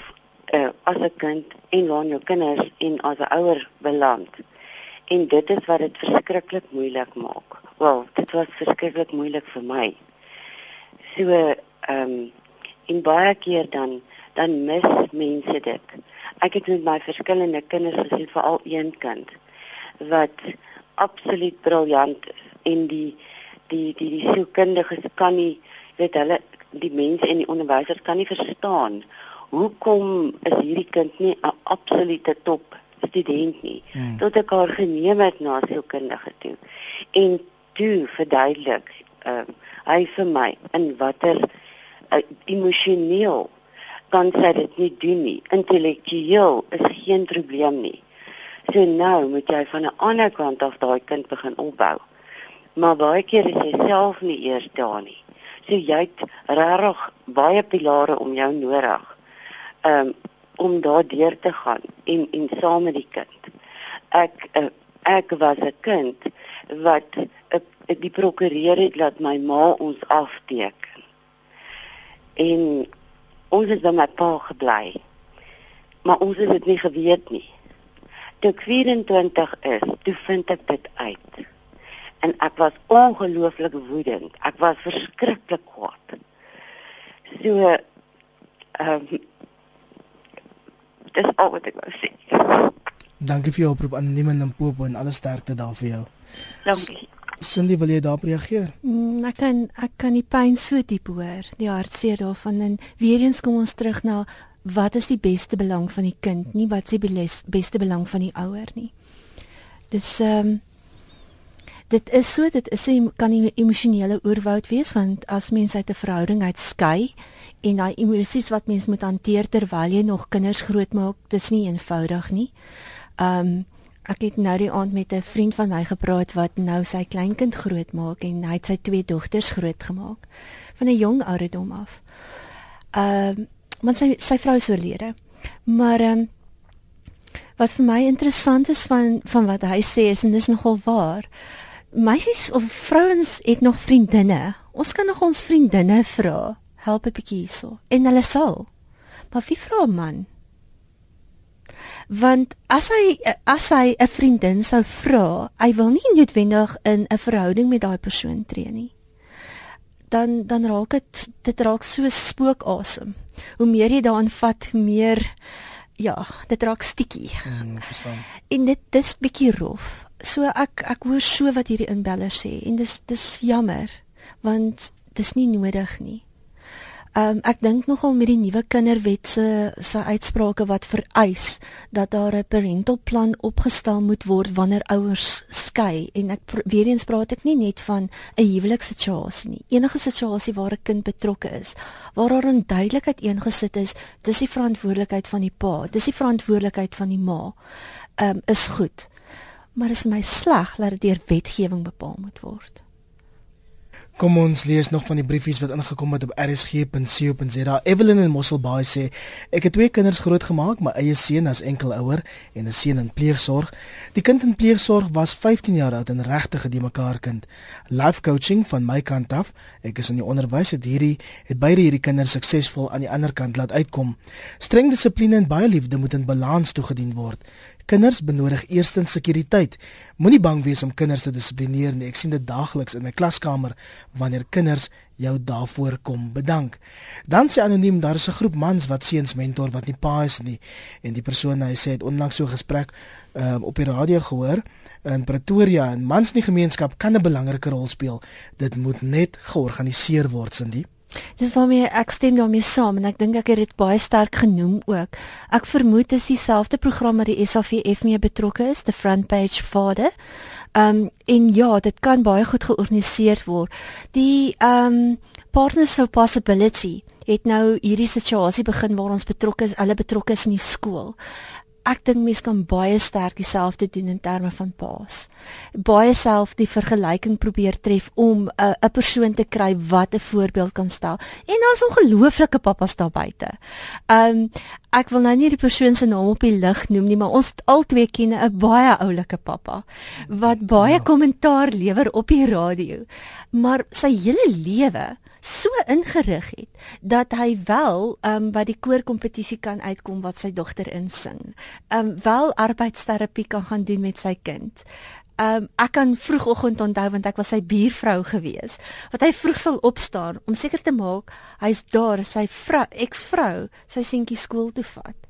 uh as 'n kind en waar jou kinders en as 'n ouer beland. En dit is wat dit verskriklik moeilik maak. Wel, dit was verskriklik moeilik vir my. So ehm um, en baie keer dan dan mis mense dit. Ek het met my verskillende kinders gesien, veral een kind wat absoluut briljant is en die die die die sielkundiges kan nie weet hulle die mense en die onderwysers kan nie verstaan hoekom is hierdie kind nie 'n absolute top student nie hmm. tot ek haar geneem het na sielkundige toe en toe verduidelik uh, hy vir my in watter uh, emosioneel kan sy dit nie doen nie. Intellektueel is geen probleem nie. So nou moet jy van 'n ander kant af daai kind begin opbou. Maar baie keer is jy self nie eers daar nie. So jy het regtig baie pilare om jou nodig. Um om daar deur te gaan en en saam met die kind. Ek uh, ek was 'n kind wat uh, die prokureur het laat my ma ons afteken. En ons het by my pa gebly. Maar ons het dit nie geweet nie. Toe ek 24 is, toe vind ek dit uit. En ek was ongelooflik woedend. Ek was verskriklik kwaad. So ehm um, dis al wat ek wou sê. Dankie vir jou oproep aan Niemand Limpopo en alle sterkte daar vir jou. Dankie. Cindy, wil jy daarop reageer? Mm, ek kan ek kan die pyn so diep hoor, die hartseer daarvan en weer eens kom ons terug na wat is die beste belang van die kind, nie wat is die beste belang van die ouer nie. Dis ehm um, dit is so dit is 'n kan 'n emosionele oorwoud wees want as mense uit 'n verhouding uit skei en daai emosies wat mens moet hanteer terwyl jy nog kinders grootmaak, dis nie eenvoudig nie. Ehm um, Ek het nou die aand met 'n vriend van my gepraat wat nou sy kleinkind grootmaak en hy het sy twee dogters grootgemaak van 'n jong ouderdom af. Ehm uh, want sy sy vrou is oorlede. Maar ehm um, wat vir my interessant is van van wat hy sê is en dis nogal waar. Meisies of vrouens het nog vriendinne. Ons kan nog ons vriendinne vra, help 'n bietjie hierso. En hulle sal. Maar wie vra 'n man? Want as hy as hy 'n vriendin sou vra, hy wil nie noodwendig in 'n verhouding met daai persoon tree nie. Dan dan raak dit dit raak so spookasem. Hoe meer jy daaraan vat, meer ja, dit raak stikkie. Mm, verstaan. En dit dis bietjie rof. So ek ek hoor so wat hierdie inbeller sê en dis dis jammer want dis nie nodig nie. Um, ek dink nogal met die nuwe kinderwet se se uitsprake wat vereis dat daar 'n parental plan opgestel moet word wanneer ouers skei. En ek weer eens praat ek nie net van 'n huwelikssituasie nie. Enige situasie waar 'n kind betrokke is waar daar 'n duidelikheid ingesit is dis die verantwoordelikheid van die pa dis die verantwoordelikheid van die ma um, is goed. Maar is my sleg dat dit deur wetgewing bepaal moet word Kom ons lees nog van die briefies wat ingekom het op rsg.co.za. Evelyn in Mosselbaai sê: "Ek het twee kinders grootgemaak, my eie seun as enkelouer en 'n seun in pleegsorg. Die kind in pleegsorg was 15 jaar oud en regtig 'n mekaar kind. Life coaching van my kant af. Ek is in die onderwys het hierdie het beide hierdie kinders suksesvol aan die ander kant laat uitkom. Streng dissipline en baie liefde moet in balans toegedien word. Kinders benodig eerstens sekuriteit. Moenie bang wees om kinders te dissiplineer nie. Ek sien dit daagliks in my klaskamer wanneer kinders jou daarvoor kom bedank. Dan sê anoniem daar is 'n groep mans wat seuns mentor wat nie pa is nie en die persoon hy sê het onlangs so 'n gesprek um, op die radio gehoor in Pretoria en mans in die gemeenskap kan 'n belangrike rol speel. Dit moet net georganiseer word, Cindy. Dis vir my ek stem daarmee saam en ek dink ek het dit baie sterk genoem ook. Ek vermoed dit is dieselfde program wat die SAVF mee betrokke is, the front page father. Ehm um, en ja, dit kan baie goed georganiseer word. Die ehm um, partners for possibility het nou hierdie situasie begin waar ons betrokke is, hulle betrokke is in die skool. Ek dink mense kan baie sterk dieselfde doen in terme van paas. Baie self die vergelyking probeer tref om 'n uh, 'n persoon te kry wat 'n voorbeeld kan stel. En daar's ongelooflike pappas daar buite. Um ek wil nou nie die persoon se naam op die lig noem nie, maar ons albei ken 'n baie oulike pappa wat baie ja. kommentaar lewer op die radio. Maar sy hele lewe so ingerig het dat hy wel um by die koorkompetisie kan uitkom wat sy dogter insing. Um wel arbeidsterapie kan gaan doen met sy kind. Um ek kan vroegoggend onthou want ek was sy buurvrou gewees. Wat hy vroeg sal opstaan om seker te maak hy's daar sy vrou eksvrou sy seentjie skool toe vat.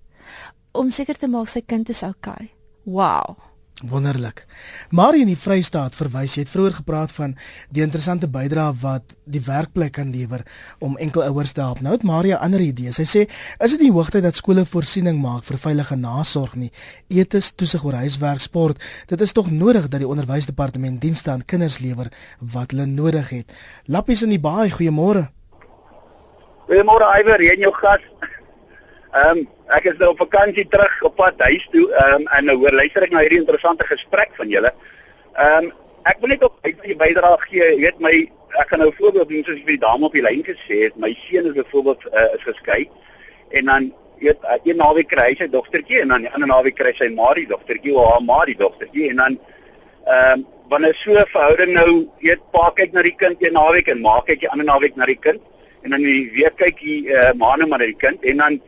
Om seker te maak sy kind is. Okay. Wow. Wonderlik. Maar in die Vrystaat verwys jy het vroeër gepraat van die interessante bydrae wat die werkplek kan lewer om enkelouers te help. Nou het Maria ander idees. Sy sê, is dit nie hoogtyd dat skole voorsiening maak vir veilige nasorg nie? Etes, toesig oor huiswerk, sport. Dit is tog nodig dat die onderwysdepartement dienste aan kinders lewer wat hulle nodig het. Lappies in die baai, goeiemôre. Goeiemôre Iwer, jy en jou gas. Ehm um, ek is nou op vakansie terug op pad huis toe ehm um, en nou hoor luister ek na hierdie interessante gesprek van julle. Ehm um, ek wil net op uit die bydrae gee. Jy weet my ek kan nou voorbeeld doen soos vir die dame op die lyn gesê het. My seun is byvoorbeeld uh, is geskei en dan weet uh, een naweek kry hy sy dogtertjie en dan die ander naweek kry sy Marie dogtertjie of haar Marie dogtertjie en dan ehm um, wanneer so 'n verhouding nou weet pa kyk na die kind een naweek en ma kyk die ander naweek na die kind en dan die week kyk die uh, ma net maar na die kind en dan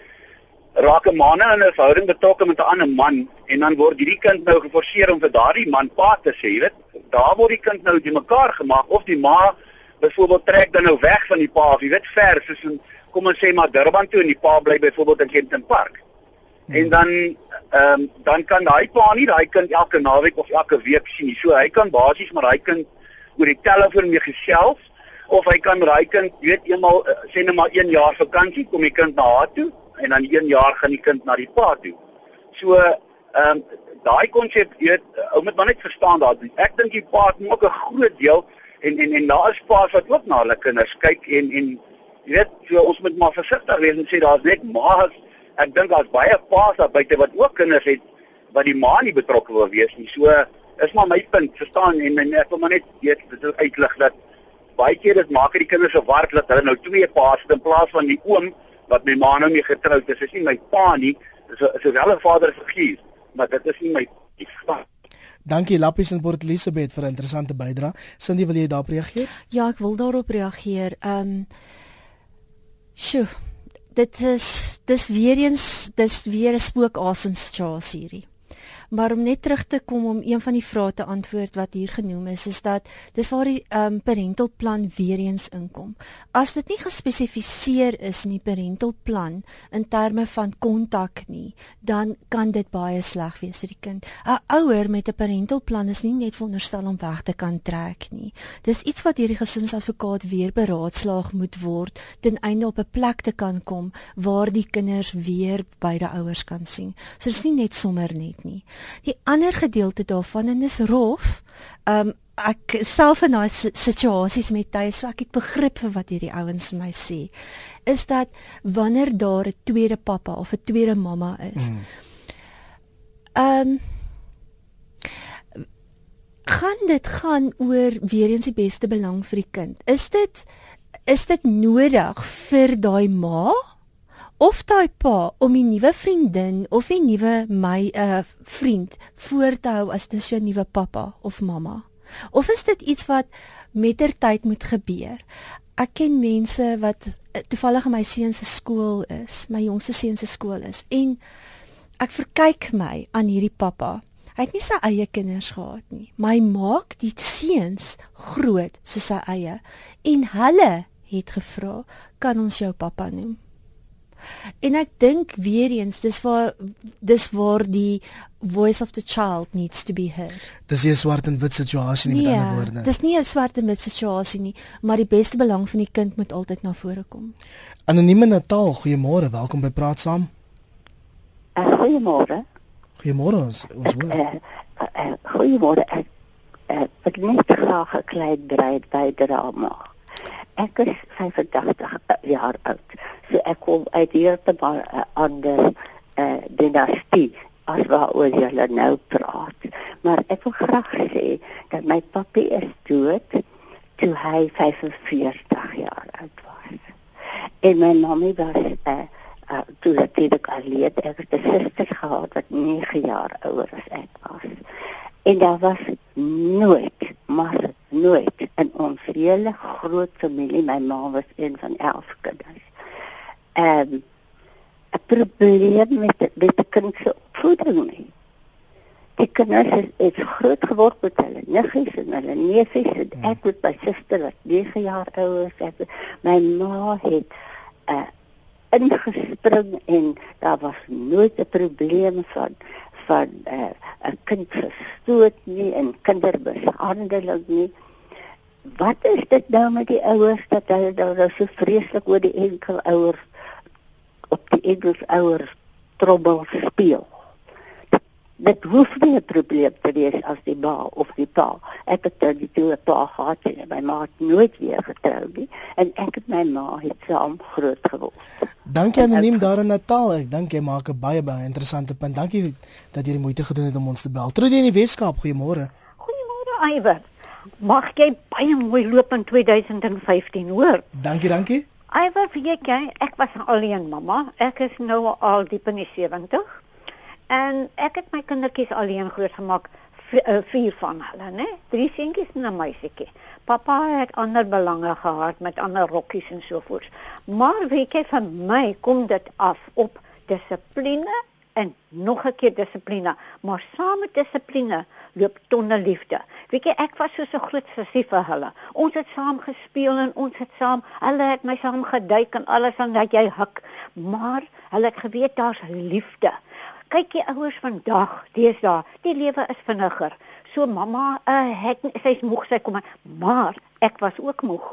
raak 'n man in 'n verhouding betrokke met 'n ander man en dan word hierdie kind nou geforseer om vir daardie man pa te sê, jy weet, daar word die kind nou die mekaar gemaak of die ma byvoorbeeld trek dan nou weg van die pa jy weet ver soos in kom ons sê maar Durban toe en die pa bly byvoorbeeld in Kempton Park. Hmm. En dan ehm um, dan kan daai pa nie daai kind elke naweek of elke week sien nie. So hy kan basies maar daai kind oor die telefoon mee gesels of hy kan daai kind weet eenmal eh, sê net maar 1 jaar vakansie kom die kind na haar toe en dan 1 jaar gaan die kind na die pa toe. So ehm um, daai konsep weet ou moet maar net verstaan daar. Ek dink die pa het ook 'n groot deel en en en daar is pa's wat ook na hulle kinders kyk en en jy weet so ons moet maar versigtig wees en sê daar's net ma's. Ek dink daar's baie pa's daar buite wat ook kinders het wat die ma nie betrokke wil wees nie. So is maar my punt, verstaan en, en ek wil maar net weet dit uitlig dat baie keer dit maak dit die kinders se war dat hulle nou twee pa's het in plaas van die oom wat my ma nou mee getroud is. Is nie my pa nie. Dit is is wel 'n vaderfiguur, maar dit is nie my pa. Dankie Lappies in Port Elizabeth vir 'n interessante bydrae. Cindy, wil jy daarop reageer? Ja, ek wil daarop reageer. Ehm um, Sjoe. Dit is dis weer eens dis weer 'n spookasem situasie hierdie. Maar om net terug te kom om een van die vrae te antwoord wat hier genoem is, is dat dis waar die um, parental plan weer eens inkom. As dit nie gespesifiseer is in die parental plan in terme van kontak nie, dan kan dit baie sleg wees vir die kind. 'n Ouer met 'n parental plan is nie net veronderstel om weg te kan trek nie. Dis iets wat deur die gesinsadvokaat weer beraadslaag moet word ten einde op 'n plek te kan kom waar die kinders weer beide ouers kan sien. So dis nie net sommer net nie. Die ander gedeelte daarvan en is rof. Um ek self in daai situasies met tye so ek het begrip vir wat hierdie ouens vir my sê. Is dat wanneer daar 'n tweede pappa of 'n tweede mamma is. Mm. Um kan dit gaan oor weer eens die beste belang vir die kind. Is dit is dit nodig vir daai ma of daai pa om die nuwe vriendin of die nuwe my 'n uh, vriend voor te hou as dis jou nuwe pappa of mamma? Of is dit iets wat mettertyd moet gebeur? Ek ken mense wat uh, toevallig in my seun se skool is, my jongste seun se skool is en ek verkyk my aan hierdie pappa. Hy het nie sy eie kinders gehad nie, maar hy maak die seuns groot soos sy eie en hulle het gevra, "Kan ons jou pappa noem?" En ek dink weer eens dis waar dis waar die voice of the child needs to be heard. Dis nie 'n swart en wit situasie nie nee, met ander woorde. Dis nie 'n swart en wit situasie nie, maar die beste belang van die kind moet altyd na vore kom. Anonieme Natal, goeiemôre, welkom by Praat Saam. Uh, goeiemôre. Goeiemôre ons ons hoor. Uh, uh, uh, goeiemôre. Ek uh, ek net graag 'n klein breed bydra maak. Ek is 85 jaar oud. So ek kom uit hier te maar 'n uh, ander uh, dinastie as waaroor jy nou praat. Maar ek wil graag sê dat my papie is dood toe hy 45 jaar oud was. En my mamma was 'n uh, eh, uh, toe dat ek alleen ek het 'n suster gehad wat 9 jaar ouer as ek was. En daar was nooit, maar nooit in ons hele groot familie, my ma was een van 11 kinders. Ehm um, 'n probleem met met die kind se opvoeding nie. Die kinders is, is groot geword met hulle niggies en hulle neefies en hmm. ek met my suster wat 9 jaar ouer is. My ma het 'n uh, ingespring en daar was nooit 'n probleem van van eh, 'n uh, kind gestoot nie en kindermishandeling nie. Wat is dit nou met die ouers dat hulle nou so vreeslik oor die enkel ouers op die enkel ouers trobbel speel? dit hoef nie 'n probleem te wees as die ma of die pa. Ek het dit die twee pa gehad en my ma het nooit weer getrou nie en ek het my ma het saam groot geword. Dankie anoniem daar in Natal. Ek dink jy maak 'n baie baie interessante punt. Dankie dat jy die moeite gedoen het om ons te bel. Trudy in die Weskaap, goeiemôre. Goeiemôre Iwer. Mag jy baie mooi loop in 2015, hoor? Dankie, dankie. Iwer, weet jy, ek was alleen mamma. Ek is nou al diep in die 70 En ek het my kindertjies alleen grootgemaak, eh, vier van hulle, né? Drie seentjies en 'n meisietjie. Pappa het ander belange gehad met ander rokkies en so voort. Maar weet jy van my kom dit af op dissipline en nog 'n keer dissipline, maar saam met dissipline loop tonne liefde. Weet jy, ek was so 'n groot sussie vir hulle. Ons het saam gespeel en ons het saam, hulle het my saam geduik en alles en dat jy huk, maar hulle het geweet daar's liefde kyk die ouers vandag, deesdae, die lewe is vinniger. So mamma, uh, het sy's moeg sy kom, maar ek was ook moeg.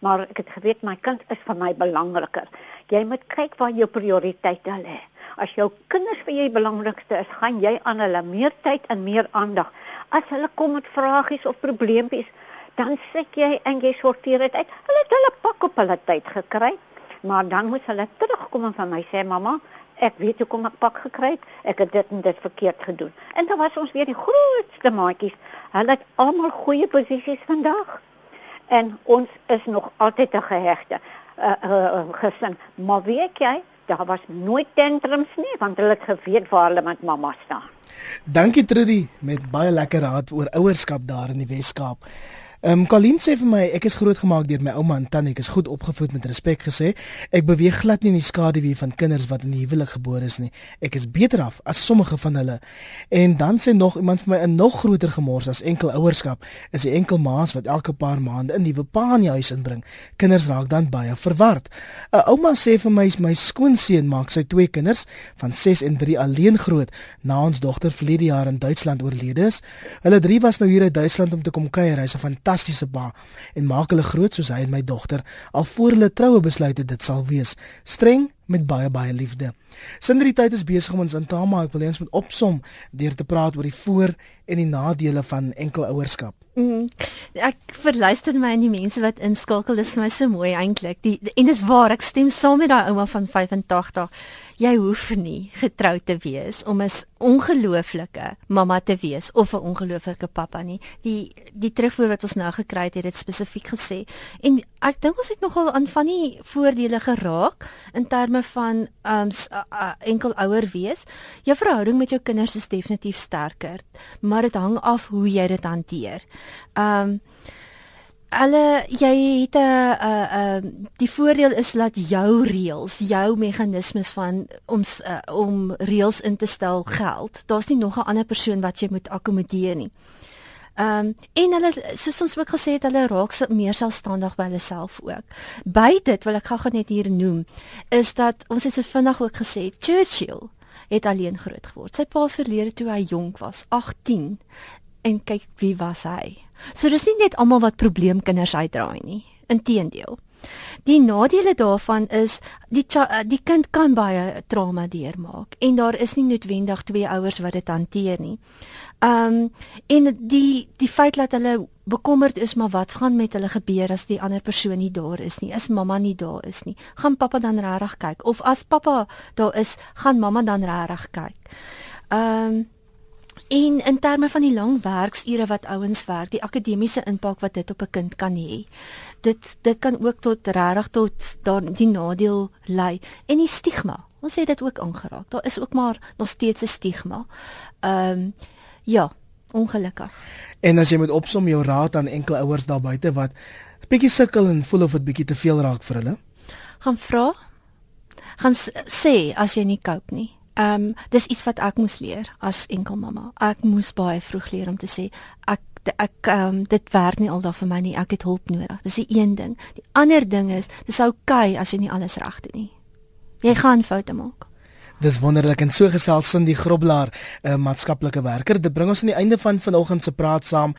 Maar ek het geweet my kind is vir my belangriker. Jy moet kyk waar jou prioriteite lê. As jou kinders vir jou belangrikste is, gaan jy aan hulle meer tyd en meer aandag. As hulle kom met vragies of probleempies, dan sit jy en jy sorteer dit uit. Hulle het hulle pak op hulle tyd gekry, maar dan moet hulle terugkom en van my sê mamma, ek weet hoe kom ek pak gekry het. Ek het dit en dit verkeerd gedoen. En dan was ons weer die grootste maatjies. Hulle het almal goeie posisies vandag. En ons is nog altyd 'n gehegte uh, uh, gesin. Maar weet jy, daar was nooit tantrums nie want hulle het geweet waar hulle met mamma staan. Dankie Trudy met baie lekker raad oor ouerskap daar in die Wes-Kaap. Ehm um, Colleen sê vir my ek is grootgemaak deur my ouma en tannie. Ek is goed opgevoed met respek gesê. Ek beweeg glad nie in die skaduwee van kinders wat in die huwelik gebore is nie. Ek is beter af as sommige van hulle. En dan sê nog iemand vir my 'n nog groter gemors as enkel ouerskap is die enkel maas wat elke paar maande 'n nuwe pa in die huis inbring. Kinders raak dan baie verward. 'n Ouma sê vir my my skoonseun maak sy twee kinders van 6 en 3 alleen groot na ons dogter verlede jaar in Duitsland oorlede is. Hulle drie was nou hier uit Duitsland om te kom kuier. Hy's 'n fantastiese pa en maak hulle groot soos hy en my dogter al voor hulle troue besluit het dit sal wees. Streng met baie baie liefde. Sindri tyd is besig om ons in te maak. Ek wil eens met opsom deur te praat oor die voor en die nadele van enkelouerskap. Mm, ek verluister my aan die mense wat inskakel. Dit is vir my so mooi eintlik. Die en dis waar ek stem saam met daai ouma van 85 jy hoef nie getroud te wees om 'n ongelooflike mamma te wees of 'n ongelooflike pappa nie. Die die terugvoer wat ons nou gekry het, het dit spesifiek gesê. En ek dink ons het nogal aan van die voordele geraak in terme van um uh, uh, enkel ouer wees. Jou verhouding met jou kinders is definitief sterker, maar dit hang af hoe jy dit hanteer. Um Alle jy het 'n uh, uh die voordeel is dat jou reëls, jou meganismes van om uh, om reëls in te stel geld. Daar's nie nog 'n ander persoon wat jy moet akkommodeer nie. Ehm um, en hulle soos ons ook gesê het, hulle raak meer selfstandig by hulle self ook. By dit wil ek gou-gou net hier noem is dat ons het so vinnig ook gesê Churchill het alleen groot geword. Sy pa se verlede toe hy jonk was, 18. En kyk wie was hy? So dis nie net almal wat probleemkinders uitdraai nie. Inteendeel. Die nadele daarvan is die die kind kan baie trauma deurmaak en daar is nie noodwendig twee ouers wat dit hanteer nie. Um en die die feit dat hulle bekommerd is maar wat gaan met hulle gebeur as die ander persoon nie daar is nie. Is mamma nie daar is nie. Gaan pappa dan regtig kyk of as pappa daar is, gaan mamma dan regtig kyk. Ehm um, en in terme van die lang werksure wat ouens werk, die akademiese impak wat dit op 'n kind kan hê. Dit dit kan ook tot regtig tot daar die nadeel lei en die stigma. Ons sê dit ook aangeraak. Daar is ook maar nog steeds 'n stigma. Ehm um, ja, ongelukkig. En as jy moet opsom jou raad aan enkel ouers daar buite wat bietjie sukkel en voel of dit bietjie te veel raak vir hulle, gaan vra. Gaan sê as jy nie cope nie. Ehm um, dis iets wat ek moes leer as enkel mamma. Ek moes baie vroeg leer om te sê ek ek ehm um, dit werk nie aldag vir my nie. Ek het hulp nodig. Dis die een ding. Die ander ding is dis oukei okay as jy nie alles reg doen nie. Jy gaan foute maak. Dis wonderlik en so gesels Cindy Groblaar, 'n maatskaplike werker. Dit bring ons aan die einde van vanoggend se praat saam.